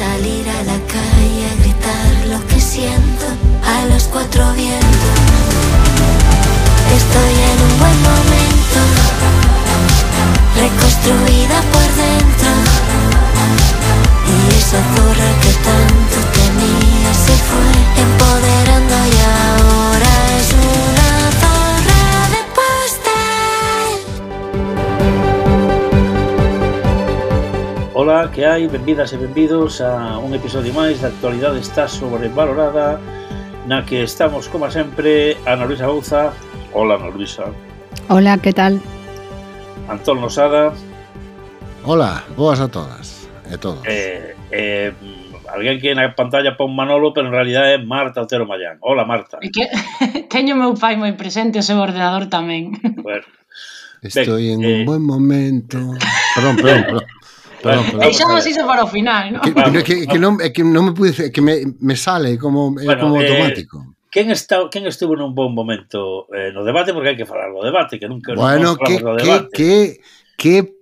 salir a la calle a gritar lo que siento a los cuatro vientos. Estoy en un buen momento, reconstruida por dentro. Y esa zorra que tanto tenía se fue empoderando y Ola, que hai? Benvidas e benvidos a un episodio máis da actualidade está sobrevalorada na que estamos, como sempre, Ana Luisa Bouza Hola, Ana Luisa Hola, que tal? Antón Losada Hola, boas a todas e todos eh, eh, Alguén que na pantalla pon Manolo, pero en realidad é Marta Otero Mayán Hola, Marta que... Teño meu pai moi presente o seu ordenador tamén Bueno Estoy ben, en eh... un buen momento. Perdón, perdón, perdón. Perdón, perdón. Deixamos iso para o final, non? Que, vamos, que, que, non, é eh, que non me pude, que me, me sale como, eh, bueno, como eh, automático. Eh, quen, está, quen estuvo nun bon momento eh, no debate, porque hai que falar do debate, que nunca bueno, non que, do debate. Que, que, que,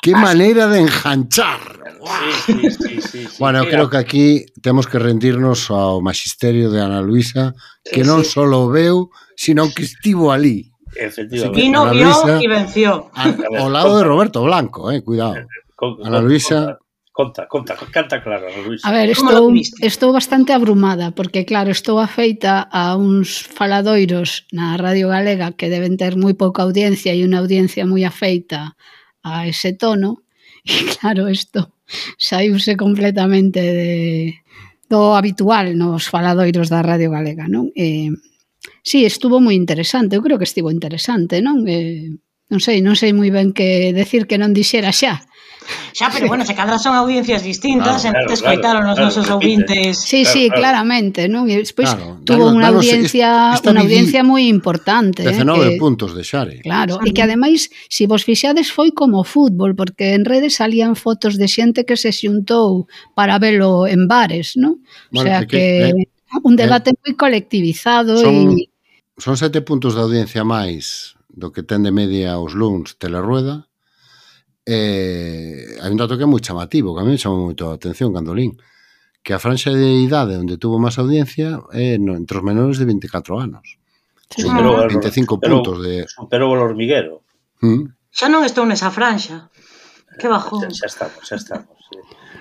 que ah, maneira de enganchar. Sí, sí, sí, sí, sí, bueno, mira. creo que aquí temos que rendirnos ao magisterio de Ana Luisa, que non sí. o veu, sino que estivo ali. Efectivamente. Vino, vio e venció. Al, ao lado de Roberto Blanco, eh, cuidado. Con, Ana Luisa. Conta, conta, canta claro, Luisa. A ver, estou, estou bastante abrumada, porque claro, estou afeita a uns faladoiros na Radio Galega que deben ter moi pouca audiencia e unha audiencia moi afeita a ese tono, e claro, isto saiuse completamente de, do habitual nos faladoiros da Radio Galega, non? Eh, sí, estuvo moi interesante, eu creo que estivo interesante, non? Eh, non sei, non sei moi ben que decir que non dixera xa, Xa, pero bueno, se cadra son audiencias distintas, claro, entón claro, escoitaron claro, os nosos claro, ouvintes. Sí, claro, sí, claro. claramente, non? E despois claro, tuvo danos, unha audiencia, unha audiencia moi importante, 19 eh, que, puntos de Xare. Claro, e que ademais, se si vos fixades foi como fútbol, porque en redes salían fotos de xente que se xuntou para velo en bares, non? O bueno, sea que, que eh, un eh, debate eh, moi colectivizado son, e son sete puntos de audiencia máis do que ten de media os luns Telerueda, eh, hai un dato que é moi chamativo, que a mí me chamou moito a atención, Candolín, que a franxa de idade onde tuvo máis audiencia é eh, no, entre os menores de 24 anos. Sí, pero, 25 pero, puntos de... Superou o hormiguero. ¿Mm? Xa non estou nesa franxa. Que bajón. Xa, xa estamos, xa estamos.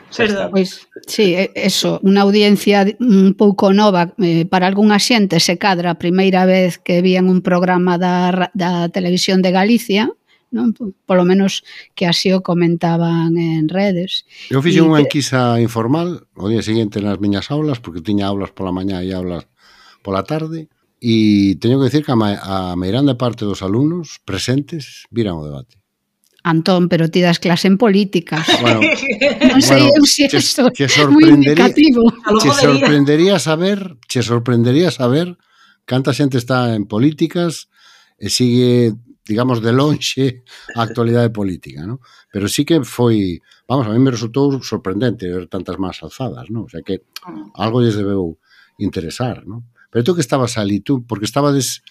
Xa Perdón. Pois, sí, eso, unha audiencia un pouco nova eh, para algunha xente se cadra a primeira vez que vían un programa da, da televisión de Galicia non? Polo menos que así o comentaban en redes. Eu fixen unha enquisa informal o día seguinte nas miñas aulas, porque tiña aulas pola mañá e aulas pola tarde, e teño que dicir que a, a meirande parte dos alumnos presentes viran o debate. Antón, pero ti das clase en políticas. Bueno, non sei bueno, eu se che, eso che, che sorprendería, Che sorprendería saber, che sorprendería saber canta xente está en políticas e sigue digamos, de lonxe a actualidade política, ¿no? Pero sí que foi, vamos, a mí me resultou sorprendente ver tantas más alzadas, ¿no? O sea que mm. algo lles debeu interesar, ¿no? Pero tú que estabas ali, tú, porque estabades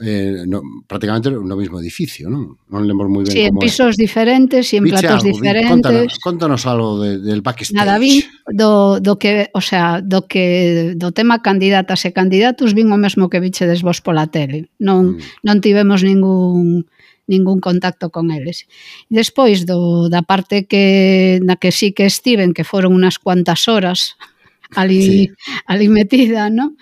eh, no, prácticamente no mismo edificio, non? Non lembro moi ben sí, como en pisos é. diferentes e en platos algo, diferentes. Contanos, contanos algo de, del backstage. Nada, vi do, do que, o sea, do que do tema candidatas e candidatos vin o mesmo que vichedes vos pola tele. Non mm. non tivemos ningún ningún contacto con eles. Despois do da parte que na que sí que estiven, que foron unas cuantas horas ali sí. ali metida, ¿no?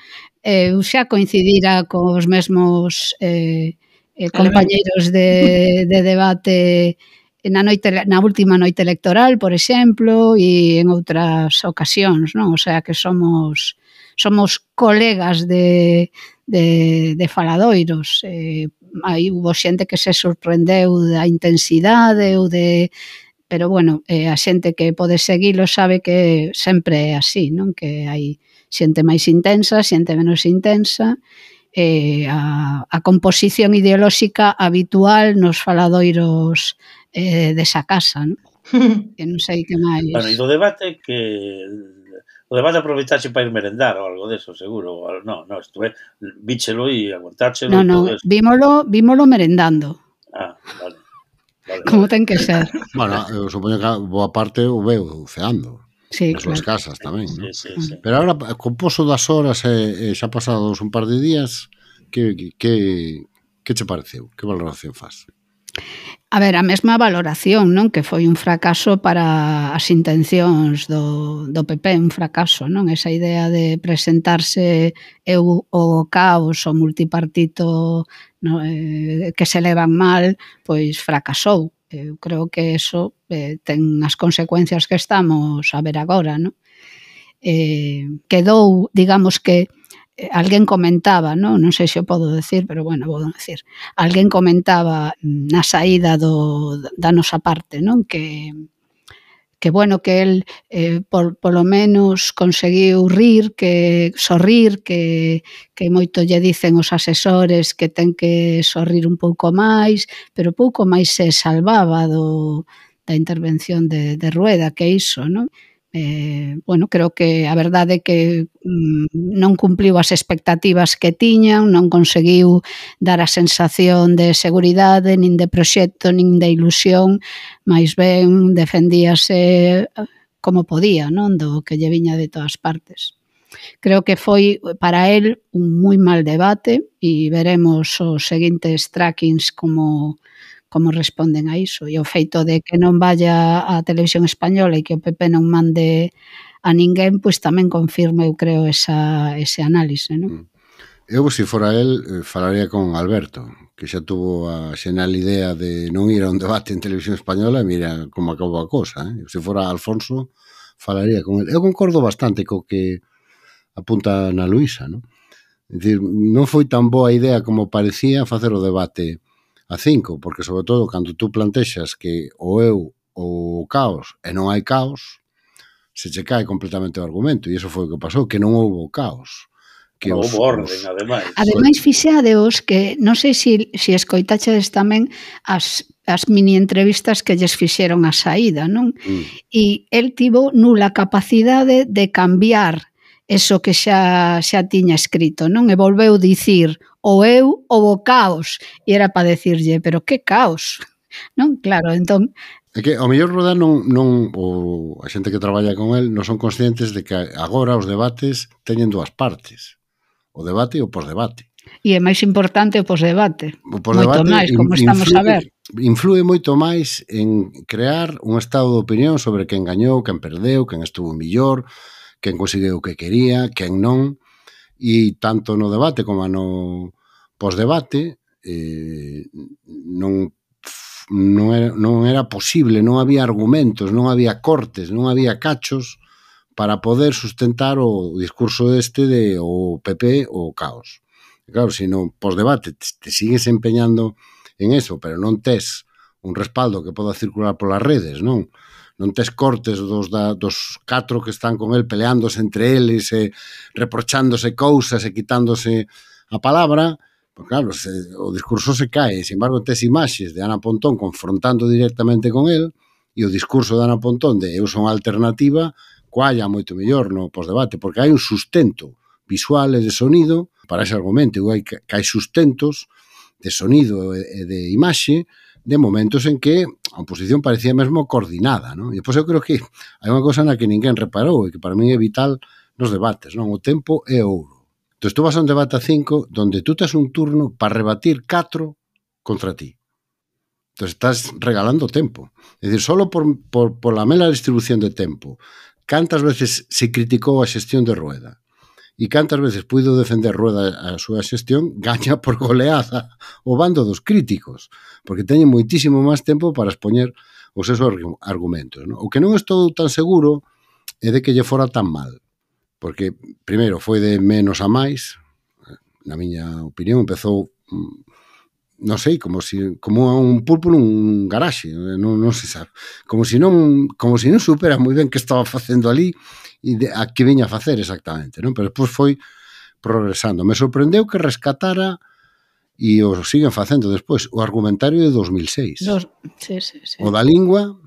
Eh, eu xa coincidira cos mesmos eh, eh, compañeiros de, de debate na noite na última noite electoral, por exemplo, e en outras ocasións, non? O sea que somos somos colegas de de, de faladoiros. Eh, aí hubo xente que se sorprendeu da intensidade ou de pero bueno, eh, a xente que pode seguilo sabe que sempre é así, non? Que hai xente máis intensa, xente menos intensa, eh, a, a composición ideolóxica habitual nos faladoiros eh, desa casa, non? que non sei que máis. Bueno, e do debate que o debate aproveitarse para ir merendar ou algo deso, seguro. No, no, estuve víchelo e aguantáchelo. No, no, todo eso. vímolo, vímolo merendando. Ah, vale. vale Como vale. ten que ser. bueno, eu supoño que boa parte o veu ceando sí, nas claro. casas tamén. Sí, non? Sí, sí, sí. Pero agora, con poso das horas e, e xa pasados un par de días, que, que, que, que che pareceu? Que valoración faz? A ver, a mesma valoración, non? Que foi un fracaso para as intencións do, do PP, un fracaso, non? Esa idea de presentarse eu o caos o multipartito no, eh, que se levan mal, pois fracasou. Eu creo que eso eh, ten as consecuencias que estamos a ver agora, non? Eh, quedou, digamos que, eh, alguén comentaba, non, non sei se o podo decir, pero bueno, vou decir, alguén comentaba na saída do, da nosa parte, non, que que bueno, que el eh, por, polo menos conseguiu rir, que sorrir, que, que moito lle dicen os asesores que ten que sorrir un pouco máis, pero pouco máis se salvaba do, da intervención de, de Rueda, que iso, non? eh, bueno, creo que a verdade é que mm, non cumpliu as expectativas que tiñan, non conseguiu dar a sensación de seguridade, nin de proxecto, nin de ilusión, máis ben defendíase eh, como podía, non do que lle viña de todas partes. Creo que foi para el un moi mal debate e veremos os seguintes trackings como como responden a iso. E o feito de que non vaya a televisión española e que o PP non mande a ninguén, pois tamén confirma, eu creo, esa, ese análise, non? Mm. Eu, se fora el, eh, falaría con Alberto, que xa tuvo a xenal idea de non ir a un debate en televisión española e mira como acabou a cousa. Eh? Se fora Alfonso, falaría con el. Eu concordo bastante co que apunta na Luisa, non? Dicir, non foi tan boa idea como parecía facer o debate a cinco, porque sobre todo cando tú plantexas que o eu ou o caos e non hai caos, se che cae completamente o argumento, e iso foi o que pasou, que non houve caos que os, orden, os... ademais. Ademais, fixadeos que, non sei se si, si escoitaches tamén as, as mini entrevistas que lles fixeron a saída, non? Mm. E el tivo nula capacidade de cambiar eso que xa xa tiña escrito, non? E volveu dicir ou eu ou o caos. E era para decirlle, pero que caos? Non? Claro, entón... É que ao mellor Rodá non, non o, a xente que traballa con el non son conscientes de que agora os debates teñen dúas partes. O debate e o posdebate. E é máis importante o posdebate. O posdebate moito máis, como estamos a ver. Influe moito máis en crear un estado de opinión sobre quen gañou, quen perdeu, quen estuvo millor, quen conseguiu o que quería, quen non. E tanto no debate como no posdebate eh, non non era, non era posible, non había argumentos, non había cortes, non había cachos para poder sustentar o discurso este de o PP o caos. E claro, se non pos debate te, te sigues empeñando en eso, pero non tes un respaldo que poda circular polas redes, non? non tes cortes dos, da, dos catro que están con el peleándose entre eles e reprochándose cousas e quitándose a palabra, Pues claro, se, o discurso se cae, sin embargo, tes imaxes de Ana Pontón confrontando directamente con el e o discurso de Ana Pontón de eu son alternativa coalla moito mellor no posdebate, porque hai un sustento visual e de sonido para ese argumento, e hai, que hai sustentos de sonido e de imaxe de momentos en que a oposición parecía mesmo coordinada, non? E pois eu creo que hai unha cosa na que ninguén reparou e que para mí é vital nos debates, non? O tempo é ouro. Entón, tú vas a un debate a cinco donde tú tes un turno para rebatir catro contra ti. Entón, estás regalando tempo. É dicir, solo por, por, por la mera distribución de tempo, cantas veces se criticou a xestión de Rueda e cantas veces puido defender Rueda a súa xestión, gaña por goleada o bando dos críticos, porque teñen moitísimo máis tempo para expoñer os seus argumentos. Non? O que non estou tan seguro é de que lle fora tan mal porque primeiro foi de menos a máis, na miña opinión, empezou mm, non sei, como si como un pulpo nun garaxe, non, non se sabe. Como se si non como se si non supera moi ben que estaba facendo ali e de, a que viña a facer exactamente, non? Pero despois foi progresando. Me sorprendeu que rescatara e o siguen facendo despois o argumentario de 2006. Dos, sí, sí, sí. O da lingua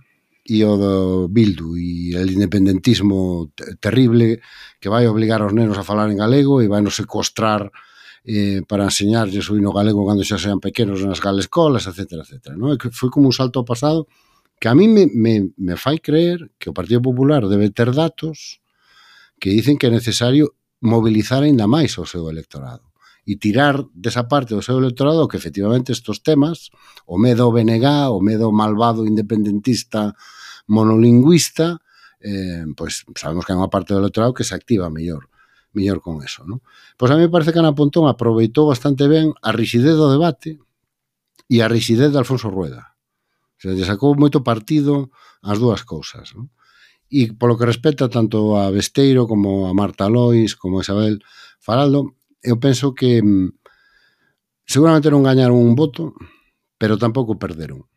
e o do Bildu e el independentismo terrible que vai obligar aos nenos a falar en galego e vai nos secuestrar eh, para enseñarles o hino galego cando xa sean pequenos nas galescolas, etc. etc ¿no? E que foi como un salto ao pasado que a mí me, me, me fai creer que o Partido Popular debe ter datos que dicen que é necesario mobilizar aínda máis o seu electorado e tirar desa parte do seu electorado que efectivamente estos temas, o medo BNG, o medo malvado independentista monolingüista, eh, pois sabemos que hai unha parte do electorado que se activa mellor mellor con eso, non? Pois a mí me parece que Ana Pontón aproveitou bastante ben a rigidez do debate e a rigidez de Alfonso Rueda. O sea, lle sacou moito partido as dúas cousas, non? E polo que respecta tanto a Besteiro como a Marta Lois, como a Isabel Faraldo, eu penso que mm, seguramente non gañaron un voto, pero tampouco perderon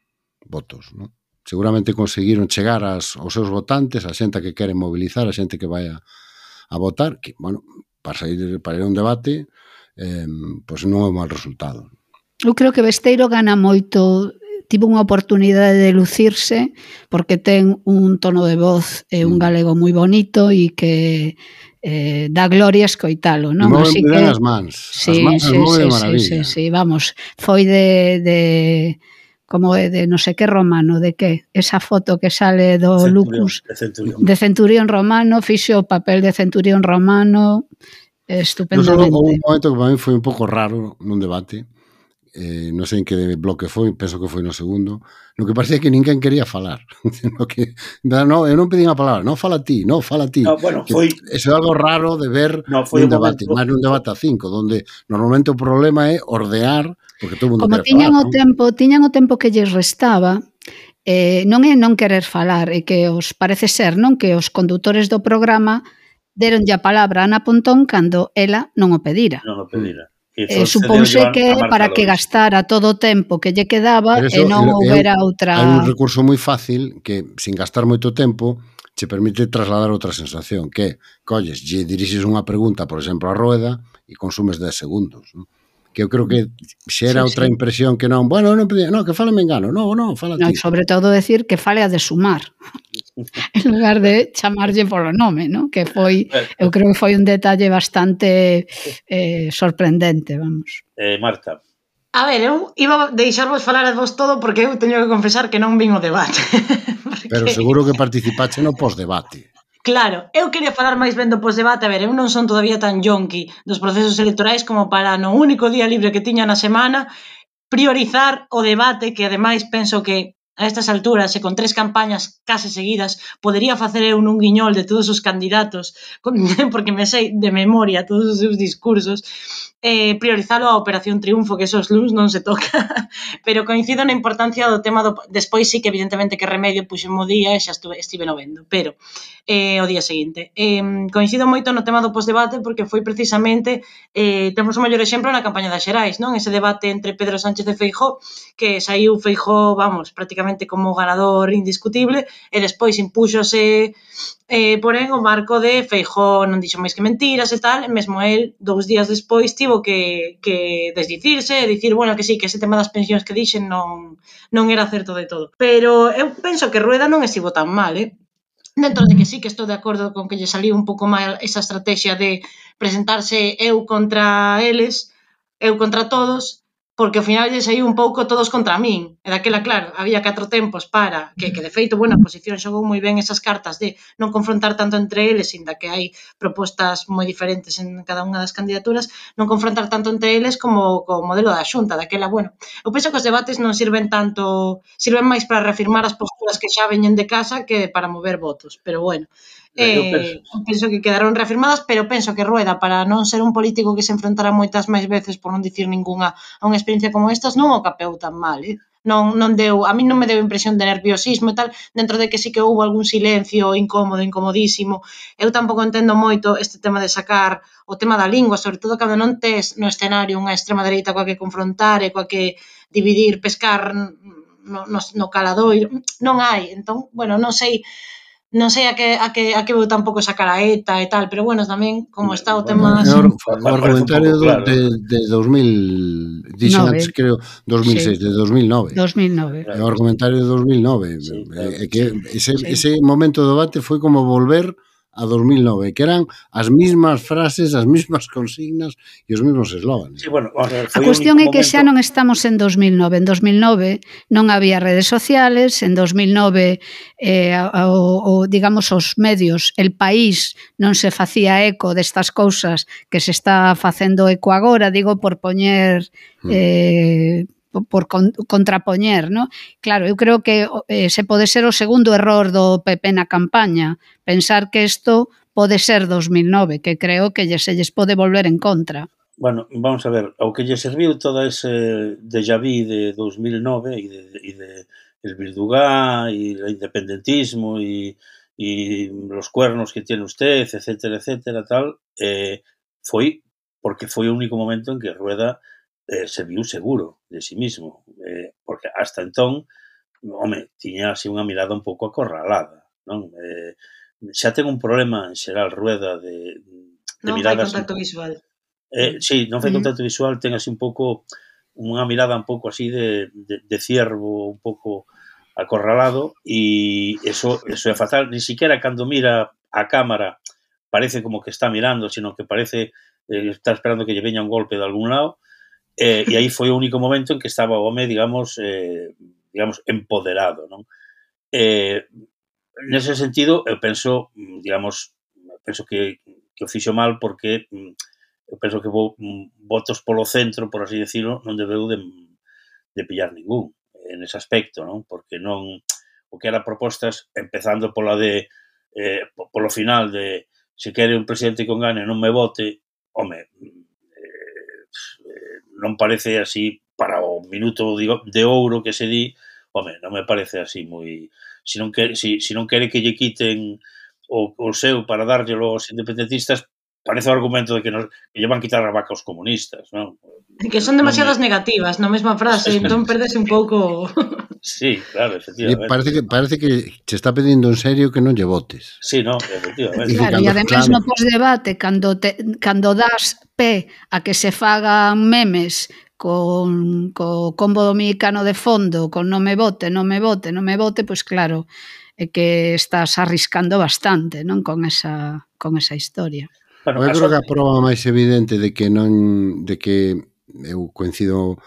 votos, non? seguramente conseguiron chegar as, aos seus votantes, a xente que quere mobilizar, a xente que vai a, a votar, que, bueno, para sair para ir a un debate, eh, pois non é un mal resultado. Eu creo que Besteiro gana moito tivo unha oportunidade de lucirse porque ten un tono de voz e un mm. galego moi bonito e que eh, da gloria escoitalo, non? Move, Así que as mans. Sí, as mans sí, sí, sí, sí, vamos, foi de, de como é de no sei que romano, de que esa foto que sale do centurión, Lucus de centurión. de centurión romano, fixo o papel de centurión romano estupendamente. No un momento que para mí foi un pouco raro nun debate, eh, non sei en que bloque foi, penso que foi no segundo, no que parecía que ninguén quería falar. no que, no, eu non pedín a palabra, non fala ti, non fala ti. No, bueno, que foi... Eso é algo raro de ver no, foi nun debate, máis nun debate a cinco, donde normalmente o problema é ordear Porque todo mundo Como tiñan falar, o ¿no? tempo, tiñan o tempo que lles restaba, eh, non é non querer falar, é que os parece ser, non, que os condutores do programa deronlle a palabra a Ana Pontón cando ela non o pedira. Non o pedira. Eh, suponse que para que gastara todo o tempo que lle quedaba eso, e non houbera outra... Hai un recurso moi fácil que, sin gastar moito tempo, che permite trasladar outra sensación que colles, lle dirixes unha pregunta, por exemplo, a Rueda e consumes 10 segundos. Non? que eu creo que xera sí, outra sí. impresión que non, bueno, non, no, que fale me engano, non, non, fala ti. No, sobre todo decir que fale a de sumar, en lugar de chamarlle polo nome, non? que foi, eu creo que foi un detalle bastante eh, sorprendente, vamos. Eh, Marta. A ver, eu iba a deixarvos falar a vos todo porque eu teño que confesar que non vin o debate. porque... Pero seguro que participaste no postdebate. Claro, eu quería falar máis ben do posdebate, a ver, eu non son todavía tan yonki dos procesos electorais como para no único día libre que tiña na semana priorizar o debate que ademais penso que a estas alturas e con tres campañas case seguidas podería facer eu nun guiñol de todos os candidatos con, porque me sei de memoria todos os seus discursos eh, priorizalo a Operación Triunfo, que esos luns non se toca, pero coincido na importancia do tema do... Despois sí que evidentemente que remedio puxen o día e xa estuve, estive no vendo, pero eh, o día seguinte. Eh, coincido moito no tema do postdebate porque foi precisamente, eh, temos o maior exemplo na campaña das Xerais, non? Ese debate entre Pedro Sánchez e Feijó, que saiu Feijó, vamos, prácticamente como ganador indiscutible, e despois impúxose eh, porén o marco de Feijó non dixo máis que mentiras e tal, mesmo el dous días despois tivo que, que desdicirse e dicir, bueno, que sí, que ese tema das pensións que dixen non, non era certo de todo. Pero eu penso que Rueda non estivo tan mal, eh? dentro de que sí que estou de acordo con que lle saliu un pouco mal esa estrategia de presentarse eu contra eles, eu contra todos, porque ao final lle saiu un pouco todos contra min. E daquela, claro, había catro tempos para que, que de feito, bueno, a posición xogou moi ben esas cartas de non confrontar tanto entre eles, inda que hai propostas moi diferentes en cada unha das candidaturas, non confrontar tanto entre eles como co modelo da xunta. Daquela, bueno, eu penso que os debates non sirven tanto, sirven máis para reafirmar as posturas que xa veñen de casa que para mover votos, pero bueno, Eh, penso. penso que quedaron reafirmadas, pero penso que Rueda, para non ser un político que se enfrontara moitas máis veces, por non dicir ningunha, a unha experiencia como estas, non o capeou tan mal, eh? non, non deu, a mí non me deu impresión de nerviosismo e tal, dentro de que sí que houve algún silencio incómodo, incomodísimo. Eu tampouco entendo moito este tema de sacar o tema da lingua, sobre todo cando non tes no escenario unha extrema dereita coa que confrontar e coa que dividir, pescar no, no, no caladoiro, non hai. Entón, bueno, non sei, non sei a que, a que, a que vou tampouco sacar a ETA e tal, pero bueno, tamén como está o tema... Bueno, señor, o argumentario do, claro. de, de 2000, dixen antes, creo, 2006, sí. de 2009. 2009. O argumentario de 2009. Sí, eh, claro, e que ese, sí. ese momento do debate foi como volver a 2009, que eran as mismas frases, as mismas consignas e os mesmos eslóganes. Sí, bueno, a, ver, a cuestión é que xa non estamos en 2009. En 2009 non había redes sociales, en 2009 eh, o, o, digamos os medios, el país non se facía eco destas cousas que se está facendo eco agora, digo, por poñer... Hmm. Eh, hmm por con, contrapoñer, ¿no? Claro, eu creo que eh, se pode ser o segundo error do PP na campaña, pensar que isto pode ser 2009, que creo que lle se lles pode volver en contra. Bueno, vamos a ver, ao que lle serviu todo ese déjà vu de 2009 e de, e de el Virdugá e el independentismo e e los cuernos que tiene usted, etcétera, etcétera, tal, eh, foi porque foi o único momento en que Rueda eh, se viu seguro de si sí mismo, eh, porque hasta entón, home, tiña así unha mirada un pouco acorralada, non? Eh, xa ten un problema en xeral rueda de, de non miradas... Eh, non fai contacto visual. Eh, sí, non fai uh -huh. contacto visual, ten así un pouco unha mirada un pouco así de, de, de ciervo, un pouco acorralado e eso, eso é fatal, ni siquiera cando mira a cámara parece como que está mirando, sino que parece eh, está esperando que lle veña un golpe de algún lado eh, e aí foi o único momento en que estaba o home, digamos, eh, digamos empoderado, non? Eh, nese sentido, eh, eu penso, mm, digamos, penso que, que o fixo mal porque mm, eu penso que vou, mm, votos polo centro, por así decirlo, non debeu de, de pillar ningún en ese aspecto, non? Porque non o que era propostas, empezando pola de eh, polo final de se quere un presidente con gane non me vote, home, non parece así para o minuto de ouro que se di, home, non me parece así moi... Si non quere, si, si non quere que lle quiten o, o seu para dárllelo aos independentistas, parece o argumento de que, nos, que llevan quitar a vaca aos comunistas, non? Que son demasiadas negativas na mesma frase, entón perdese un pouco... Sí, claro, efectivamente. E parece que parece que se está pedindo en serio que non lle votes. Sí, no, efectivamente. E claro, e ademais claro. no postdebate, cando, te, cando das pé a que se fagan memes con co combo dominicano de fondo, con non me vote, non me vote, non me vote, pois claro, é que estás arriscando bastante, non, con esa con esa historia. Bueno, eu creo que a prova máis evidente de que non de que eu coincido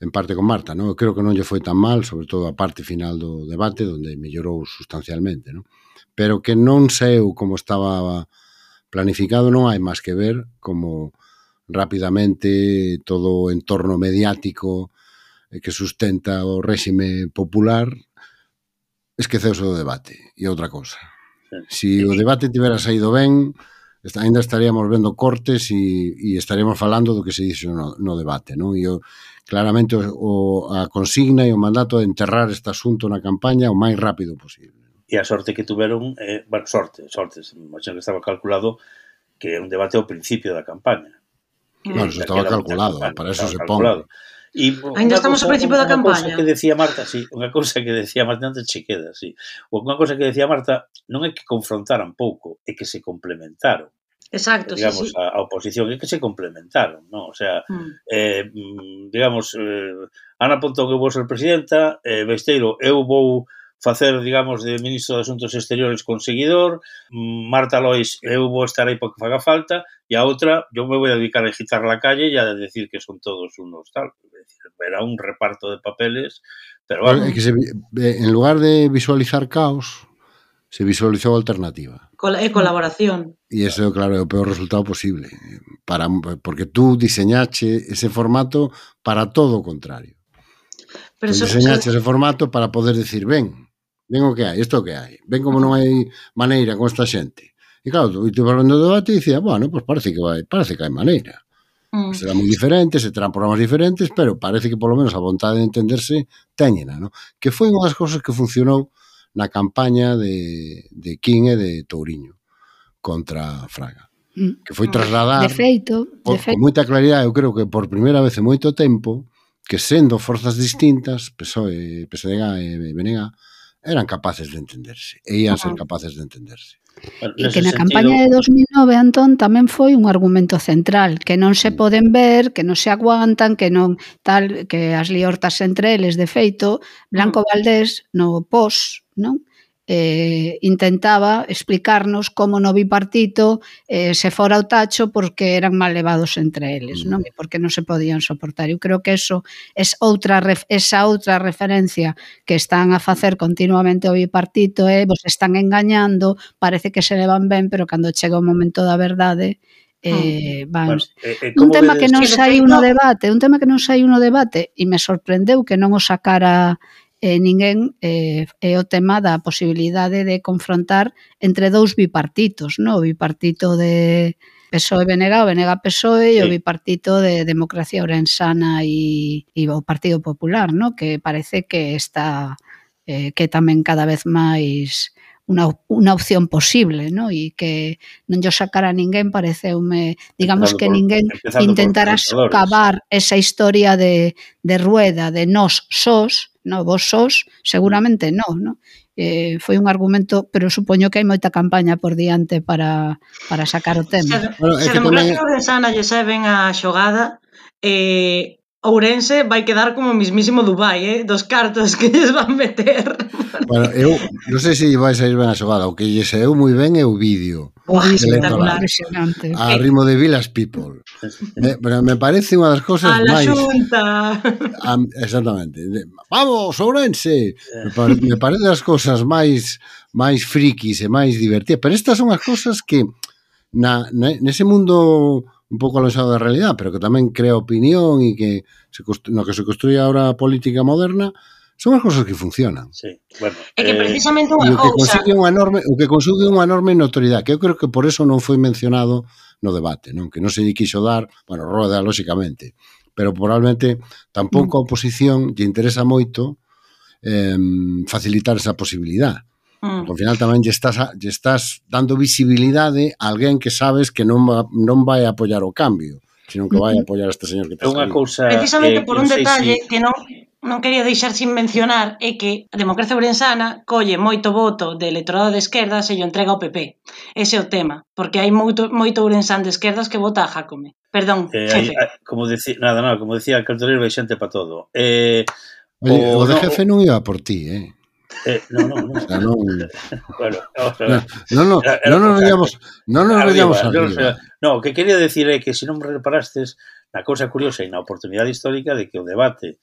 en parte con Marta, non? Eu creo que non lle foi tan mal, sobre todo a parte final do debate onde mellorou sustancialmente, non? Pero que non sei como estaba planificado, non hai máis que ver como rapidamente todo o entorno mediático eh, que sustenta o réxime popular esqueceuse do debate e outra cousa. Si o debate tivera saído ben, ainda estaríamos vendo cortes e, e estaremos falando do que se dixo no, no debate. Non? E eu, claramente o, o, a consigna e o mandato de enterrar este asunto na campaña o máis rápido posible. E a sorte que tuveron, eh, bueno, sorte, sorte, imagino que estaba calculado que é un debate ao principio da campaña. Bueno, eso estaba calculado, para eso se pon. E Ainda estamos ao principio da campaña. Unha cousa que decía Marta, sí, unha cousa que decía Marta antes che queda, sí. Unha cousa que decía Marta, non é que confrontaran pouco, é que se complementaron. Exacto, digamos, sí, sí. A, a oposición é que se complementaron, non? O sea, mm. eh, mm, digamos, eh, Ana Pontón eu vou ser presidenta, eh, Besteiro, eu vou facer, digamos, de ministro de Asuntos Exteriores con seguidor, Marta Lois, eu vou estar aí porque faga falta, e a outra, eu me vou a dedicar a agitar la calle e a decir que son todos unos tal. Era un reparto de papeles, pero bueno. É que se, eh, en lugar de visualizar caos, se visualizou alternativa. Col e colaboración. E eso, claro, é o peor resultado posible. Para, porque tú diseñache ese formato para todo o contrario. Pero tú diseñache ese formato para poder decir, ben, Ven o que hai, isto o que hai. Ven como non hai maneira con esta xente. E claro, tú te falando do debate e dicía, bueno, pois pues parece que vai, parece que hai maneira. Mm. Será moi diferente, se terán programas diferentes, pero parece que polo menos a vontade de entenderse teñena, no? Que foi unha das cousas que funcionou na campaña de, de King e de Touriño contra Fraga. Mm. Que foi trasladar de feito, por, de feito. con moita claridade, eu creo que por primeira vez en moito tempo, que sendo forzas distintas, PSOE, PSDG e BNG, eran capaces de entenderse e ian ser capaces de entenderse. E que na campaña de 2009, Antón, tamén foi un argumento central, que non se mm. poden ver, que non se aguantan, que non tal, que as liortas entre eles, de feito, Blanco Valdés no pos, non? eh, intentaba explicarnos como no bipartito eh, se fora o tacho porque eran mal levados entre eles, non? Mm. E porque non se podían soportar. Eu creo que eso es outra esa outra referencia que están a facer continuamente o bipartito é eh, vos están engañando, parece que se levan ben, pero cando chega o momento da verdade Eh, ah. van. Bueno, eh, eh, un tema que non sai uno debate, un tema que non sai uno debate e me sorprendeu que non o sacara e ninguén eh, é o tema da posibilidade de confrontar entre dous bipartitos, no? o bipartito de PSOE-BNG, o BNG-PSOE sí. e o bipartito de Democracia Orensana e, e o Partido Popular, no? que parece que está eh, que tamén cada vez máis unha, unha opción posible, ¿no? e que non yo sacara ninguén pareceume, digamos empezando que ninguén intentara excavar esa historia de, de rueda de nós sós, no, vos sós, seguramente no, no? Eh, foi un argumento, pero supoño que hai moita campaña por diante para, para sacar o tema. Se, bueno, se democráticos tamén... de Sana lle saben a xogada, eh, Ourense vai quedar como o mismísimo Dubai, eh? dos cartos que lles van meter. Bueno, eu non sei se vai sair ben a xogada, o que lle saeu moi ben é o vídeo. Uah, espectacular. A ritmo de Vilas People. me, pero me parece unha das cousas máis... A la xunta. A, exactamente. Vamos, Ourense! Me, pare, me parece as cousas máis máis frikis e máis divertidas. Pero estas son as cousas que na, na, nese mundo un pouco alonxado da realidade, pero que tamén crea opinión e que se no que se construía ahora a política moderna, son as cousas que funcionan. Sí. Bueno, é que eh, precisamente unha cousa... O que consigue unha enorme, o que consigue unha enorme notoriedade, que eu creo que por eso non foi mencionado no debate, non? Que non se lle quixo dar, bueno, roda, lóxicamente, pero probablemente tampouco a oposición lle interesa moito eh, facilitar esa posibilidade. Mm. Porque ao final tamén lle estás, lle estás dando visibilidade a alguén que sabes que non, va, non vai apoiar o cambio, sino que vai apoiar a este señor que te Unha cousa, Precisamente eh, por un detalle si... que non non quería deixar sin mencionar é que a democracia ourensana colle moito voto de electorado de esquerda se lle entrega ao PP. Ese é o tema, porque hai moito, moito ourensán de esquerdas que vota a Jacome. Perdón, eh, jefe. Hai, como decía, nada, nada, como decía, cartolero hai xente para todo. Eh, Oye, o, o de no, jefe non iba por ti, eh? Eh, no, no, no. Ah, no. bueno, no, a ver. no, no, no, nos veíamos, no nos ah, veíamos eh, arriba. No, o que quería decir é que se non reparastes na cousa curiosa e na oportunidade histórica de que o debate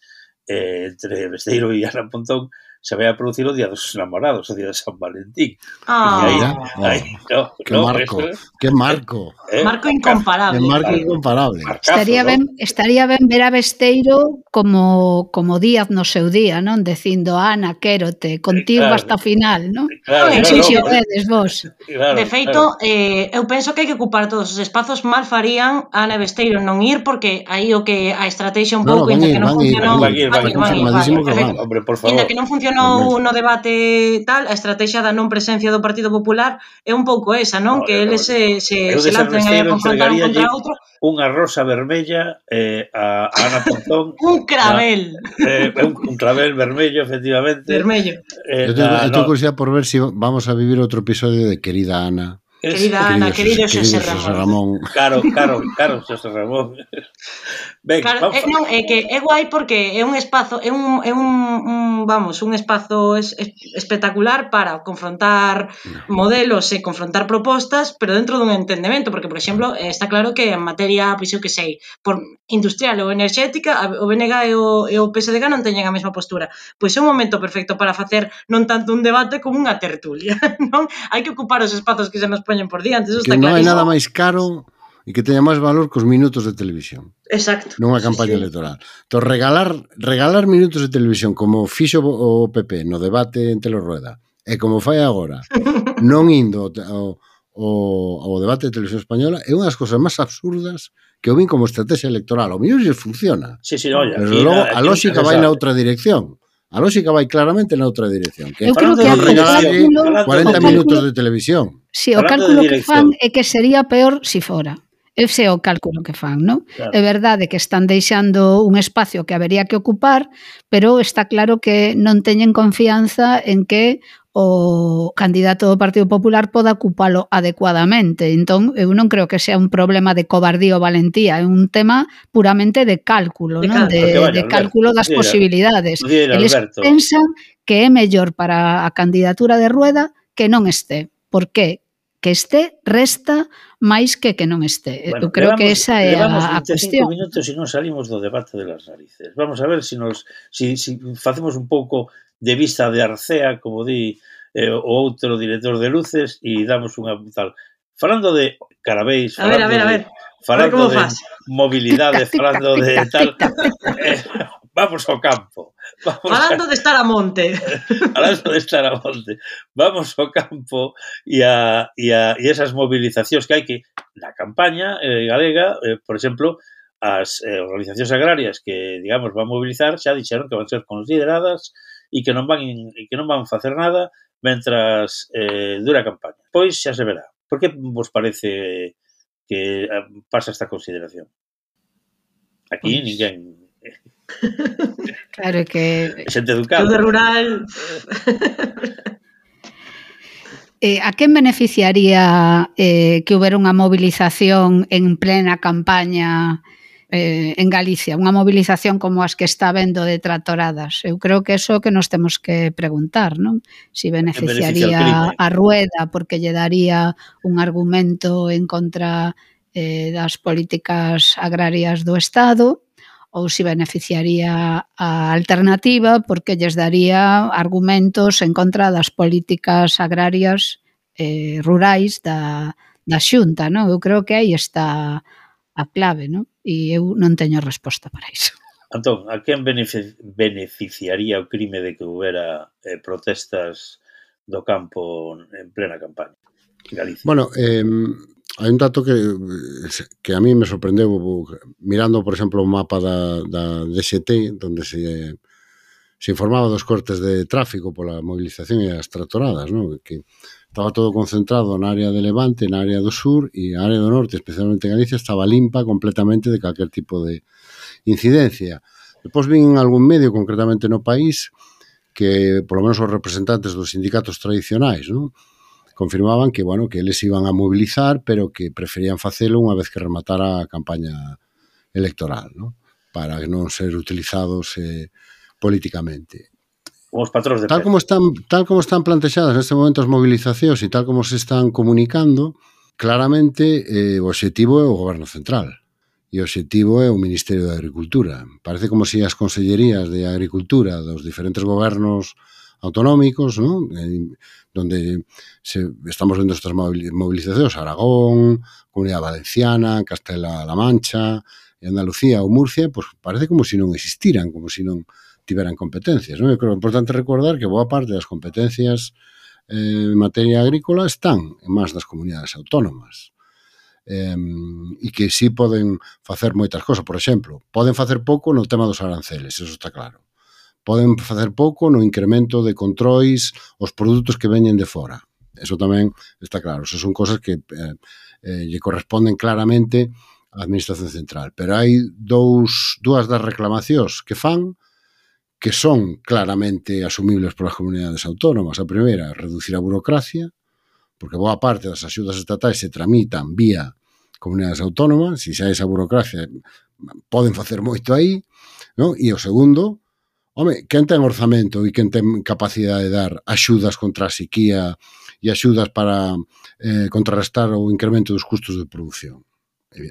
eh, entre Besteiro e Ana Pontón se vai a producir o Día dos Enamorados, o Día de San Valentín. Ah, oh. aí, no, que no, marco, eso, que marco. Eh, marco incomparable. Que marco incomparable. Marcazo, estaría ¿no? ben, estaría ben ver a Besteiro como como Díaz no seu día, non? Dicindo, Ana, quérote, contigo claro, hasta o final, non? Claro, claro, sí, claro, vedes vos. Claro, de feito, claro. eh, eu penso que hai que ocupar todos os espazos, mal farían Ana e Besteiro non ir, porque aí o que a estrategia un pouco, no, no, que non funcionou... Hombre, por favor. Inda que non funcionou mencionou no debate tal, a estrategia da non presencia do Partido Popular é un pouco esa, non? Vale, que eles vale. se, se, se lancen a confrontar un contra outro. Unha rosa vermella eh, a, Ana Pontón. un clavel. eh, un, un cravel vermello, efectivamente. Vermello. Eh, eu tengo, na, no. curiosidade por ver se si vamos a vivir outro episodio de Querida Ana. Querida Ana, querido Xosé Ramón. Ramón. Claro, claro, claro, Xosé Ramón. Ben, claro, vamos. É, non, é que é guai porque é un espazo, é un, é un, un vamos, un espazo es, es, espectacular para confrontar no. modelos e confrontar propostas, pero dentro dun entendemento, porque por exemplo, eh, está claro que en materia, pois eu que sei, por industrial ou enerxética, o BNG e o, e o PSDG non teñen a mesma postura. Pois é un momento perfecto para facer non tanto un debate como unha tertulia, non? Hai que ocupar os espazos que se nos poñen por diante. Eso que non hai nada máis caro e que teña máis valor cos minutos de televisión. Exacto. Nunha campaña sí, sí. electoral. Entón, regalar, regalar minutos de televisión como fixo o PP no debate en Telorrueda e como fai agora, non indo ao, ao, ao debate de televisión española, é unhas cousas máis absurdas que eu vin como estrategia electoral. O mellor se funciona. Sí, sí, no, Pero logo, a lógica vai na outra dirección. A lógica vai claramente na outra dirección. Que Eu creo que o 40 minutos de televisión. Si, sí, o cálculo que fan é que sería peor se si fora. Ese é o cálculo que fan, non? Claro. É verdade que están deixando un espacio que habería que ocupar, pero está claro que non teñen confianza en que o candidato do Partido Popular poda ocupalo adecuadamente. Entón, eu non creo que sea un problema de cobardía ou valentía, é un tema puramente de cálculo, de, non? De, vaya, de Alberto, cálculo das dira, posibilidades. Dira, Eles pensan que é mellor para a candidatura de Rueda que non este. Por qué? que este resta máis que que non este. Bueno, Eu creo levamos, que esa é a, a cuestión. minutos e non salimos do debate de las narices. Vamos a ver se si nos si, si facemos un pouco de vista de Arcea, como di eh, o outro director de luces, e damos unha tal. Falando de Carabéis, falando, a ver, a ver, a ver. De, falando a ver de faz? mobilidade, tica, falando tica, de tica, tal... Eh, vamos ao campo. Vamos falando a, de estar a monte. falando de estar a monte. Vamos ao campo e, a, e, a, e esas mobilizacións que hai que na campaña eh, galega, eh, por exemplo, as eh, organizacións agrarias que, digamos, van mobilizar xa dixeron que van ser consideradas e que non van, e que non van facer nada mentras eh, dura a campaña. Pois xa se verá. Por que vos parece que eh, pasa esta consideración? Aquí pois... ninguén... Claro que... Xente educada. Todo rural... Eh, a quen beneficiaría eh, que houbera unha movilización en plena campaña eh, en Galicia, unha mobilización como as que está vendo de tractoradas. Eu creo que eso que nos temos que preguntar, non? Si beneficiaría a Rueda porque lle daría un argumento en contra eh, das políticas agrarias do Estado ou si beneficiaría a alternativa porque lles daría argumentos en contra das políticas agrarias eh, rurais da, da xunta, non? Eu creo que aí está a clave, non? E eu non teño resposta para iso. Antón, a quen beneficiaría o crime de que houbera eh, protestas do campo en plena campaña? Galicia. Bueno, eh, hai un dato que, que a mí me sorprendeu mirando, por exemplo, o mapa da, da DST, donde se, se informaba dos cortes de tráfico pola movilización e as tratoradas, non? que estaba todo concentrado na área de Levante, na área do sur e a área do norte, especialmente Galicia, estaba limpa completamente de calquer tipo de incidencia. Depois vin en algún medio, concretamente no país, que polo menos os representantes dos sindicatos tradicionais, non? confirmaban que, bueno, que eles iban a mobilizar, pero que preferían facelo unha vez que rematara a campaña electoral, non? para non ser utilizados eh, políticamente os patróns de tal como están tal como están plantexadas neste momento as movilizacións e tal como se están comunicando, claramente eh, o objetivo é o goberno central e o objetivo é o Ministerio de Agricultura. Parece como se as consellerías de Agricultura dos diferentes gobernos autonómicos, ¿no? Eh, donde se, estamos vendo estas movilizacións, Aragón, Comunidade Valenciana, Castela-La Mancha, Andalucía ou Murcia, pues parece como se non existiran, como se non tiveran competencias. Non? Eu creo que é importante recordar que boa parte das competencias eh, en materia agrícola están en más das comunidades autónomas eh, e que sí poden facer moitas cosas. Por exemplo, poden facer pouco no tema dos aranceles, eso está claro. Poden facer pouco no incremento de controis os produtos que veñen de fora. Eso tamén está claro. Eso son cosas que eh, eh, lle corresponden claramente á Administración Central. Pero hai dous, dúas das reclamacións que fan que son claramente asumibles polas comunidades autónomas. A primeira, reducir a burocracia, porque boa parte das axudas estatais se tramitan vía comunidades autónomas, se xa esa burocracia poden facer moito aí, non? E o segundo, home, quen ten orzamento e quen ten capacidade de dar axudas contra a sequía e axudas para eh, contrarrestar o incremento dos custos de produción? producción?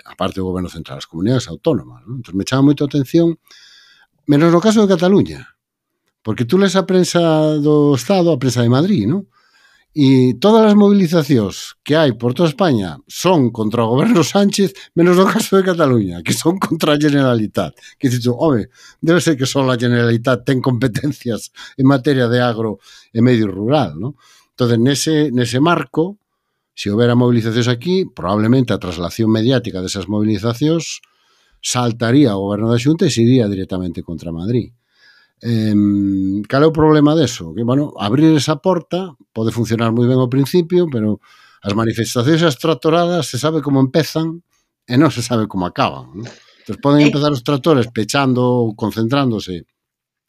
aparte do goberno central, as comunidades autónomas. Non? Entón, me chama moito a atención Menos no caso de Cataluña. Porque tú les a prensa do Estado, a prensa de Madrid, non? E todas as movilizacións que hai por toda España son contra o goberno Sánchez, menos no caso de Cataluña, que son contra a Generalitat. Que dices, home, debe ser que só a Generalitat ten competencias en materia de agro e medio rural, non? Entón, nese, nese marco, se houbera movilizacións aquí, probablemente a traslación mediática desas movilizacións saltaría o goberno da Xunta e se iría directamente contra Madrid. Eh, cal é o problema deso? Que, bueno, abrir esa porta pode funcionar moi ben ao principio, pero as manifestacións as tractoradas se sabe como empezan e non se sabe como acaban. ¿no? Entón, poden empezar os tractores pechando ou concentrándose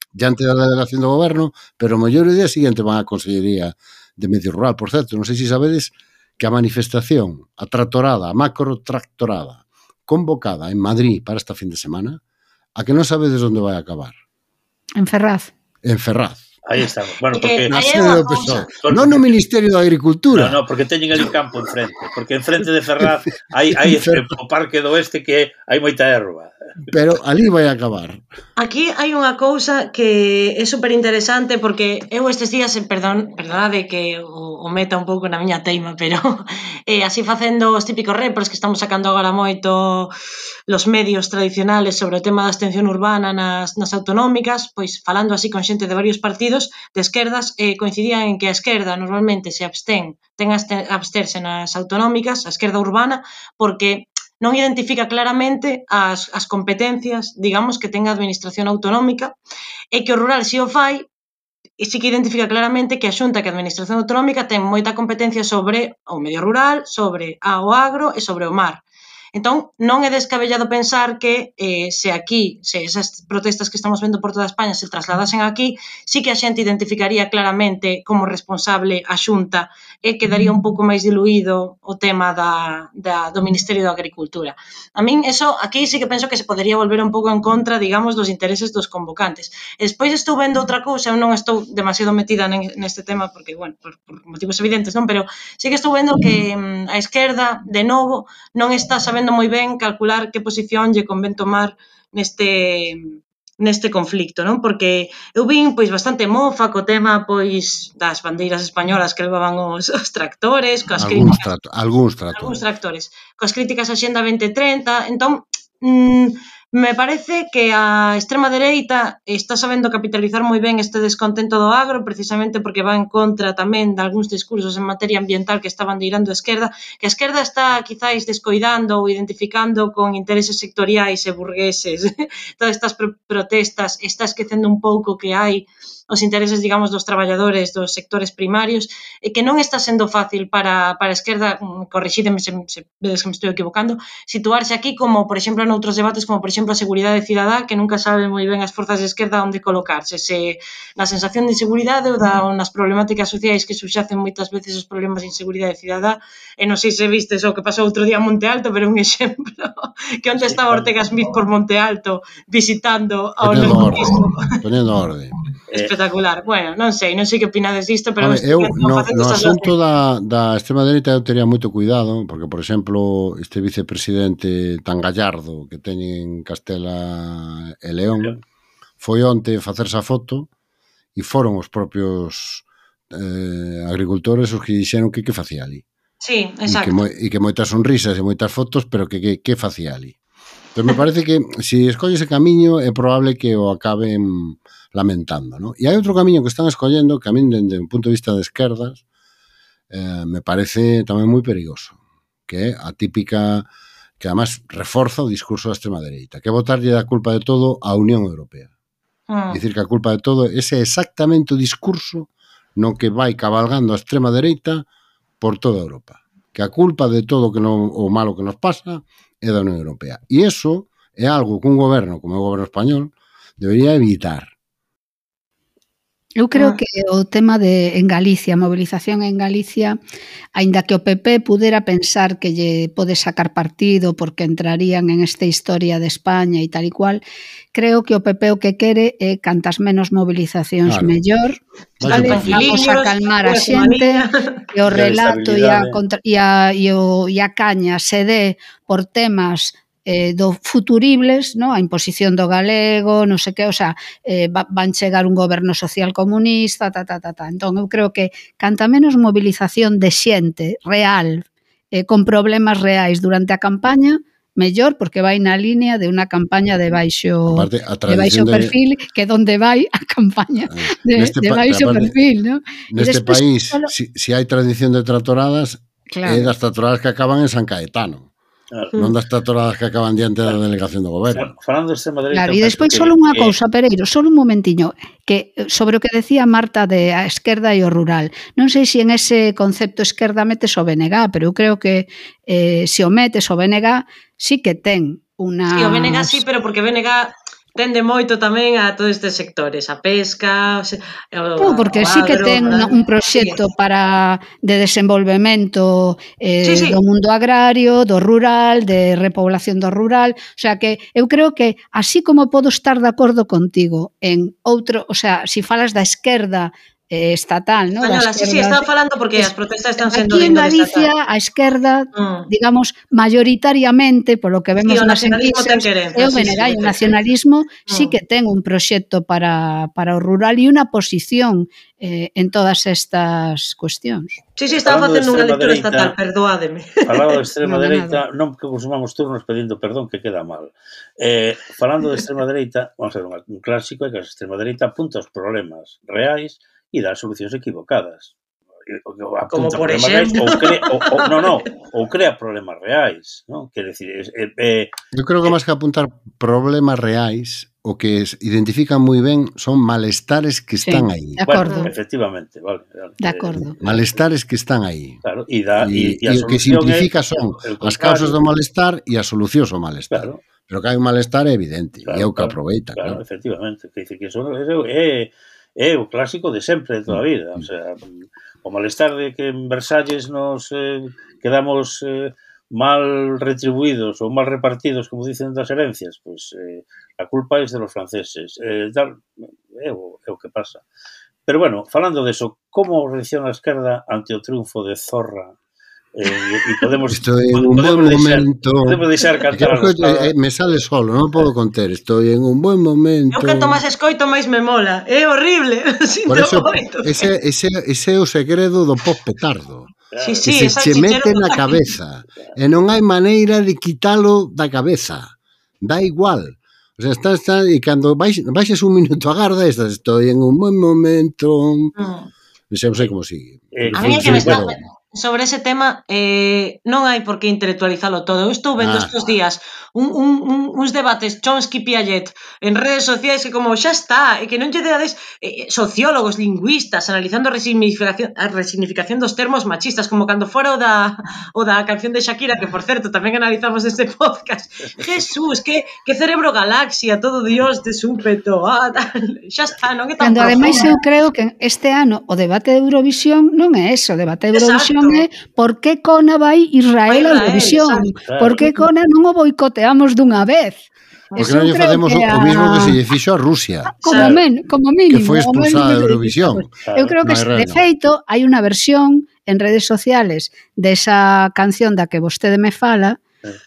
diante da delegación do goberno, pero o mellor o día seguinte van á Consellería de Medio Rural, por certo. Non sei se sabedes que a manifestación, a tractorada, a macro tractorada, convocada en Madrid para esta fin de semana, a que non sabes de vai a acabar. En Ferraz. En Ferraz. Aí estamos. Bueno, porque na sede do PSOE. Non no Ministerio da Agricultura. No, no, porque teñen ali campo enfrente, porque enfrente de Ferraz hai hai o parque do Oeste que hai moita erva pero ali vai acabar. Aquí hai unha cousa que é super interesante porque eu estes días, eh, perdón, perdonade que o, o meta un pouco na miña teima, pero eh, así facendo os típicos repros que estamos sacando agora moito los medios tradicionales sobre o tema da extensión urbana nas, nas autonómicas, pois falando así con xente de varios partidos de esquerdas, eh, coincidían en que a esquerda normalmente se abstén, ten a absterse nas autonómicas, a esquerda urbana, porque non identifica claramente as, as competencias, digamos, que ten a administración autonómica, e que o rural si o fai, e si que identifica claramente que a Xunta que a Administración Autonómica ten moita competencia sobre o medio rural, sobre a o agro e sobre o mar. Entón, non é descabellado pensar que eh, se aquí, se esas protestas que estamos vendo por toda España se trasladasen aquí, sí que a xente identificaría claramente como responsable a xunta e quedaría un pouco máis diluído o tema da, da, do Ministerio da Agricultura. A min eso aquí sí que penso que se podería volver un pouco en contra, digamos, dos intereses dos convocantes. E despois estou vendo outra cousa, eu non estou demasiado metida neste tema porque, bueno, por, por motivos evidentes, non, pero sí que estou vendo que mm, a esquerda, de novo, non está sabendo sabendo moi ben calcular que posición lle convén tomar neste neste conflicto, non? Porque eu vin pois bastante mofa co tema pois das bandeiras españolas que levaban os, os tractores, coas algúns críticas, trato, algúns tractores. Algúns tractores. Coas críticas a Xenda 2030, entón mm, Me parece que a extrema dereita está sabendo capitalizar moi ben este descontento do agro, precisamente porque va en contra tamén de algúns discursos en materia ambiental que estaban deirando a esquerda, que a esquerda está quizáis descoidando ou identificando con intereses sectoriais e burgueses. Todas estas protestas, está esquecendo un pouco que hai os intereses, digamos, dos traballadores dos sectores primarios, e que non está sendo fácil para, para a esquerda, mm, corrixídeme se, se vedes que me estou equivocando, situarse aquí como, por exemplo, noutros debates, como, por exemplo, a seguridade cidadá, que nunca sabe moi ben as forzas de esquerda onde colocarse, se na sensación de inseguridade ou, da, ou nas problemáticas sociais que subxacen moitas veces os problemas de inseguridade cidadá, e non sei se vistes o que pasou outro día a Monte Alto, pero un exemplo, que onde estaba Ortega Smith por Monte Alto visitando ao Ponendo orden. Ponendo orden. Eh, espectacular. Bueno, non sei, non sei que opinades disto, pero... Ver, eu, no, no asunto da, da extrema dereita eu tería moito cuidado, porque, por exemplo, este vicepresidente tan gallardo que teñen en Castela e León, foi onte facerse a foto e foron os propios eh, agricultores os que dixeron que que facía ali. Sí, exacto. E que, moi, e que moitas sonrisas e moitas fotos, pero que que, que facía ali. Entón, me parece que se si escolle ese camiño é probable que o acaben lamentando. ¿no? E hai outro camiño que están escollendo que a min, dende un punto de vista de esquerdas, eh, me parece tamén moi perigoso, que é a típica que además reforza o discurso da extrema dereita, que votarlle da culpa de todo á Unión Europea. Ah. Dicir que a culpa de todo ese é exactamente o discurso no que vai cabalgando a extrema dereita por toda Europa. Que a culpa de todo que non, o malo que nos pasa é da Unión Europea. E eso é algo que un goberno como o goberno español debería evitar. Eu creo ah. que o tema de en Galicia, a movilización en Galicia, aínda que o PP pudera pensar que lle pode sacar partido porque entrarían en esta historia de España e tal e cual, creo que o PP o que quere é cantas menos movilizacións claro. mellor. Vale, vamos a calmar a xente que o relato e a, contra, e, a, e, o, e a caña se dé por temas eh, do futuribles, no? a imposición do galego, non sei que, o sea, eh, van chegar un goberno social comunista, ta, ta, ta, ta. Entón, eu creo que canta menos mobilización de xente real, eh, con problemas reais durante a campaña, mellor porque vai na línea de unha campaña de baixo aparte, de baixo perfil de... que donde vai a campaña ah, de, neste de baixo aparte, perfil, no? Neste despois, país, se solo... si, si hai tradición de tratoradas, claro. é das tratoradas que acaban en San Caetano. Claro. Non das tratoradas que acaban diante da delegación do goberno. Falando este Madrid, claro, e despois só unha cousa, Pereiro, só un momentiño, que eh, sobre o que decía Marta de a esquerda e o rural. Non sei se en ese concepto esquerda metes o BNG, pero eu creo que eh, se o metes o BNG sí que ten unha Sí, o BNG sí, pero porque BNG tende moito tamén a todos estes sectores, a pesca, o, Pú, porque o sí que ten ¿verdad? un proxecto para de desenvolvemento eh, sí, sí. do mundo agrario, do rural, de repoblación do rural, o sea que eu creo que así como podo estar de acordo contigo en outro, o sea, si falas da esquerda eh, estatal, ¿no? Española, sí, sí, estaba falando porque es, as protestas están sendo Aquí en Galicia estatal. a esquerda, mm. digamos, mayoritariamente, polo que vemos sí, nas enquisas, é o venerai, eh, o nacionalismo sí, sí, que ten un proxecto para, para o rural e unha posición eh, en todas estas cuestións. Sí, sí, estaba facendo unha lectura dereita, estatal, perdoádeme. Falando de extrema no, dereita, non que consumamos turnos pedindo perdón que queda mal. Eh, falando de extrema dereita, vamos a ver, un clásico é que a extrema dereita apunta os problemas reais e dar solucións equivocadas. Eh, Apunta Como por exemplo... Reais, ou crea, ou, ou, no, no, ou crea problemas reais. Non? Quer decir, eh, eh, Eu creo que eh, máis que apuntar problemas reais, o que es, identifican moi ben son malestares que están sí, aí. De acordo. Bueno, efectivamente, vale, vale. De acordo. Eh, malestares que están aí. Claro, e, da, e, e, e o que simplifica son el, as causas do malestar e as solucións ao malestar. Claro. Pero que hai un malestar é evidente, claro, e é o que claro, aproveita. Claro, claro, efectivamente. Que, dice que eso, é, é é o clásico de sempre, de toda a mm, vida. O, mm. sea, o malestar de que en Versalles nos eh, quedamos eh, mal retribuídos ou mal repartidos, como dicen das herencias, pois eh, a culpa é de los franceses. Eh, dar, é, o, é o que pasa. Pero bueno, falando de eso, como reacciona a esquerda ante o triunfo de Zorra Eh, e podemos, Estoy en un podemos buen deixar, momento. Podemos deixar cantar. Yo, eh, me sale solo, non podo conter. Estou en un buen momento. Eu canto máis escoito máis me mola. É horrible. Por eso, ese, ese, ese é o segredo do pop petardo. Ah. Sí, sí, que se che mete na cabeza e non hai maneira de quitalo da cabeza. Da igual. O sea, está, está, e cando vais, baixes un minuto agarda, estás, estoy en un buen momento. Mm. Non sei, non sei como sigue. Eh, a mí é que me está, sobre ese tema eh, non hai por que intelectualizalo todo. Eu estou vendo ah. estes días un, un, un, uns debates Chomsky-Piaget en redes sociais que como xa está, e que non lle deades eh, eh, sociólogos, lingüistas, analizando a resignificación, a resignificación dos termos machistas, como cando fora o da, o da canción de Shakira, que por certo tamén analizamos este podcast. Jesús, que, que cerebro galaxia, todo Dios de súpeto. Ah, tal. xa está, non é tan Cando ademais eu creo que este ano o debate de Eurovisión non é eso, o debate de Eurovisión pregúntame por que Cona vai Israel a Eurovisión, por que Cona non o boicoteamos dunha vez. Porque non lle facemos o, a... o mismo que se lle fixo a Rusia. Ah, como, men, como mínimo. Que foi expulsada da Eurovisión. Claro. Eu creo que, no de feito, hai unha versión en redes sociales desa canción da que vostede me fala,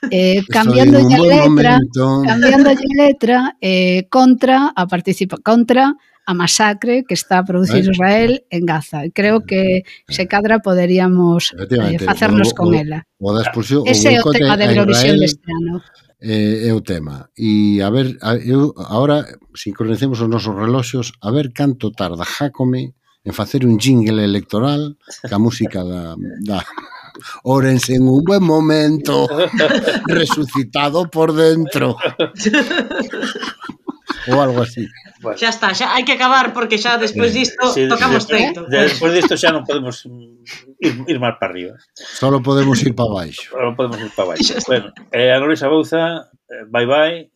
eh, eh cambiando de letra, momento. cambiando de letra eh, contra a participa contra a masacre que está a producir ¿Eh? Israel en Gaza. E creo que se cadra poderíamos eh, facernos o, con o, ela. O da expulsión, Ese é o tema de Eurovisión deste ano. Eh, é o tema. E a ver, a, eu, agora sincronicemos os nosos reloxos, a ver canto tarda Jacome en facer un jingle electoral ca música da, da Orense en un buen momento resucitado por dentro ou algo así. Bueno. Xa está, xa hai que acabar porque xa despois disto sí, tocamos teito. Despois disto xa non podemos ir, ir máis para arriba. Só podemos ir para baixo. Só podemos ir para baixo. bueno, eh, a Luisa Bouza, eh, bye bye.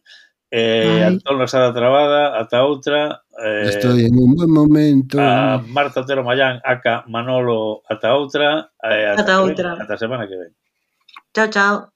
Eh, Ay. Antón Losada Trabada, ata outra. Eh, Estoy en un buen momento. A Marta Otero Mayán, aca Manolo, ata outra. Eh, ata, ata outra. Ven, ata semana que ven. Chao, chao.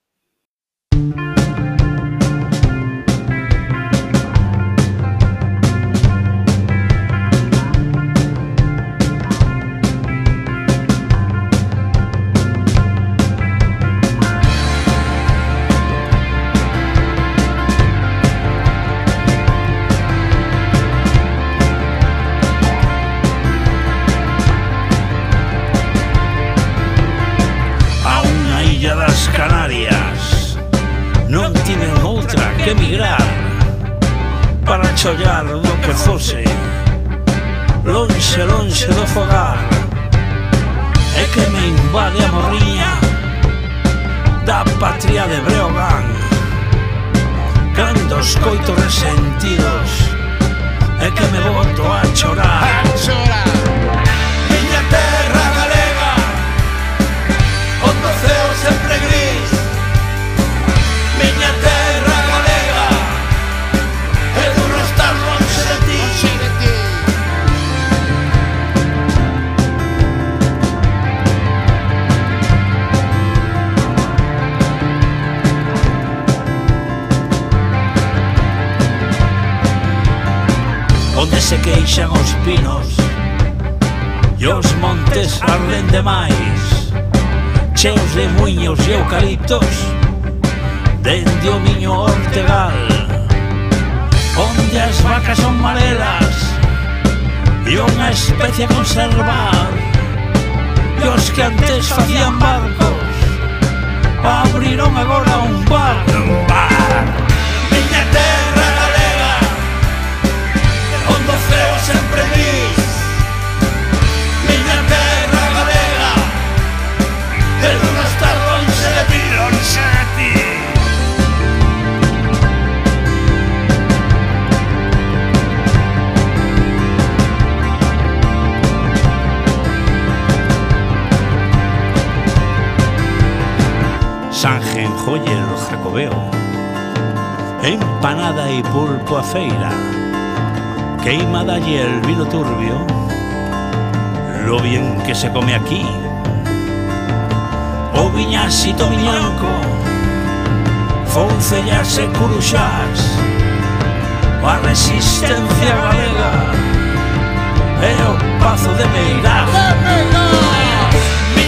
escoito resentidos. E que me boto a chorar. árboles arden demais Cheos de muiños e eucaliptos Dende o miño ortegal. Onde as vacas son marelas E unha especie a conservar. E os que antes facían barcos Abriron agora un bar. Un bar Miña terra galega Onde o ceo sempre diz joyer jacobeo. Empanada y pulpo a feira. Queimada y el vino turbio. Lo bien que se come aquí do Viñas e do Viñanco Foncellas e Curuxás A resistencia galega E o Pazo de Meirás. De Meirás!